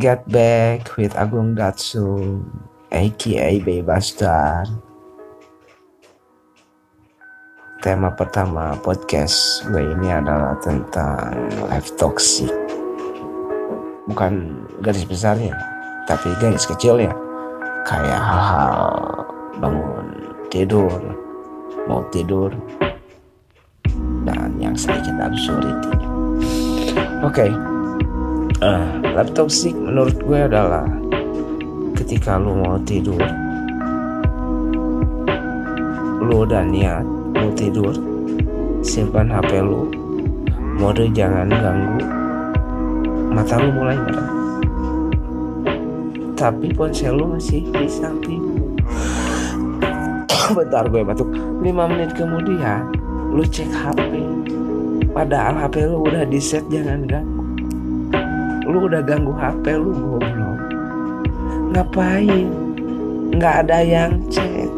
Get Back with Agung Datsu aka Bebastar Tema pertama podcast gue ini adalah tentang life toxic Bukan garis besarnya Tapi garis kecilnya Kayak hal-hal bangun tidur Mau tidur Dan yang sedikit absurdity Oke. okay. Uh, toxic menurut gue adalah Ketika lu mau tidur Lu udah niat mau tidur simpan HP lu mode jangan ganggu mata lu mulai merah tapi ponsel lu masih di samping bentar gue batuk. 5 menit kemudian lu cek HP padahal HP lu udah di set jangan ganggu lu udah ganggu HP lu goblok. Ngapain? Nggak ada yang cek.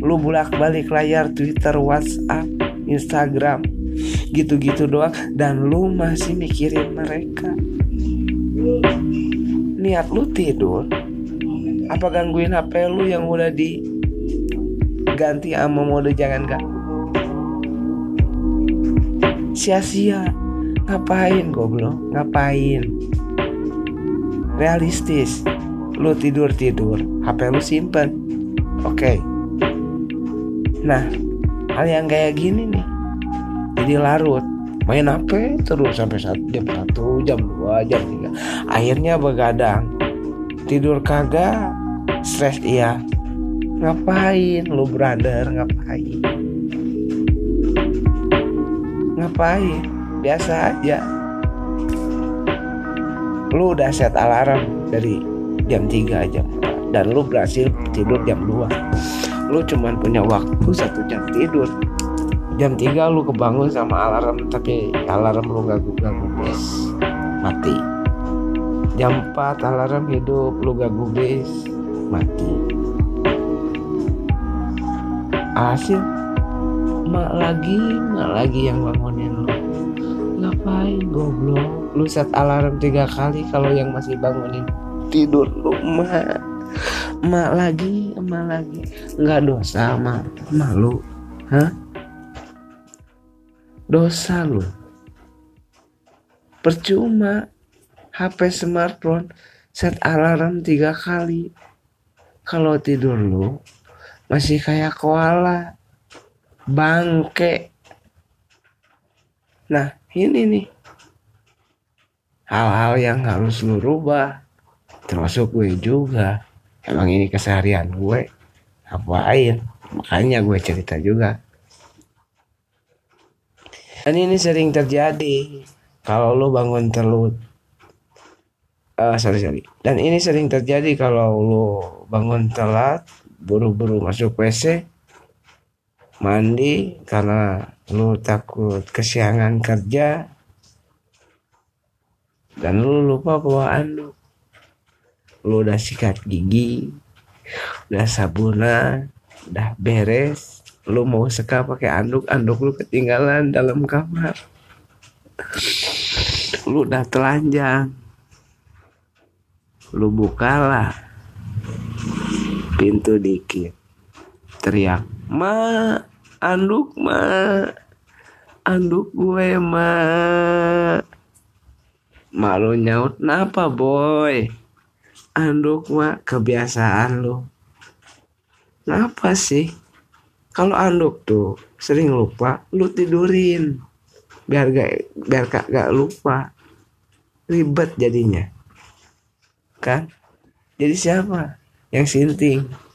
Lu bolak-balik layar Twitter, WhatsApp, Instagram, gitu-gitu doang dan lu masih mikirin mereka. Niat lu tidur, apa gangguin HP lu yang udah diganti sama mode jangan ganggu? Sia-sia, ngapain? Goblok? Ngapain? Realistis, lu tidur-tidur, HP lu simpen. Oke. Okay Nah, hal yang kayak gini nih, jadi larut. Main HP terus sampai satu jam satu jam dua jam tiga. Akhirnya begadang. Tidur kagak stres iya. Ngapain? Lu brother ngapain? Ngapain biasa aja. Lu udah set alarm dari jam 3 jam dan lu berhasil tidur jam 2 lu cuman punya waktu satu jam tidur. Jam 3 lu kebangun sama alarm tapi alarm lu gagu-gagu bis mati. Jam 4 alarm hidup lu gagu bis mati. Hasil mak lagi mak lagi yang bangunin lu. Ngapain? Goblok. Lu set alarm tiga kali kalau yang masih bangunin. Tidur lu mak. Emak lagi emak lagi. Nggak dosa emak malu hah? Dosa lu. Percuma. HP smartphone set alarm tiga kali. Kalau tidur lu masih kayak koala bangke. Nah ini nih. Hal-hal yang harus lu rubah. Termasuk gue juga. Emang ini keseharian gue. Ngapain? Makanya gue cerita juga. Dan ini sering terjadi. Kalau lo bangun telut uh, sorry sorry. Dan ini sering terjadi kalau lo bangun telat buru-buru masuk WC mandi karena lo takut kesiangan kerja. Dan lo lupa bawa anduk lu udah sikat gigi udah sabunan udah beres. Lu mau seka pakai anduk anduk lu ketinggalan dalam kamar. Lu udah telanjang. Lu bukalah pintu dikit. Teriak ma anduk ma. Anduk gue ma. Malu nyaut napa boy? Anduk mah kebiasaan lu. Ngapa sih? Kalau anduk tuh sering lupa lu tidurin. Biar gak biar gak, gak lupa. Ribet jadinya. Kan? Jadi siapa? Yang sinting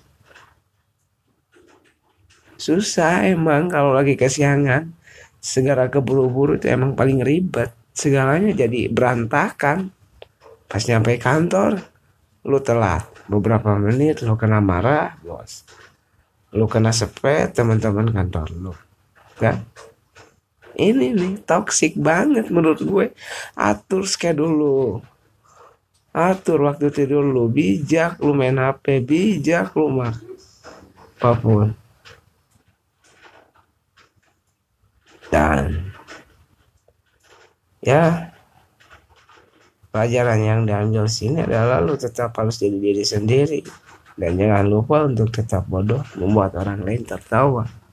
susah emang kalau lagi kesiangan. Segera keburu-buru itu emang paling ribet. Segalanya jadi berantakan. Pas nyampe kantor lu telat. Beberapa menit lu kena marah bos. Lu kena sepet teman-teman kantor lu. Kan? Ini nih toxic banget menurut gue. Atur schedule lu. Atur waktu tidur lu. Bijak lu main HP bijak lu mah apa pun dan ya. Pelajaran yang diambil sini adalah lu tetap harus jadi diri sendiri. Dan jangan lupa untuk tetap bodoh membuat orang lain tertawa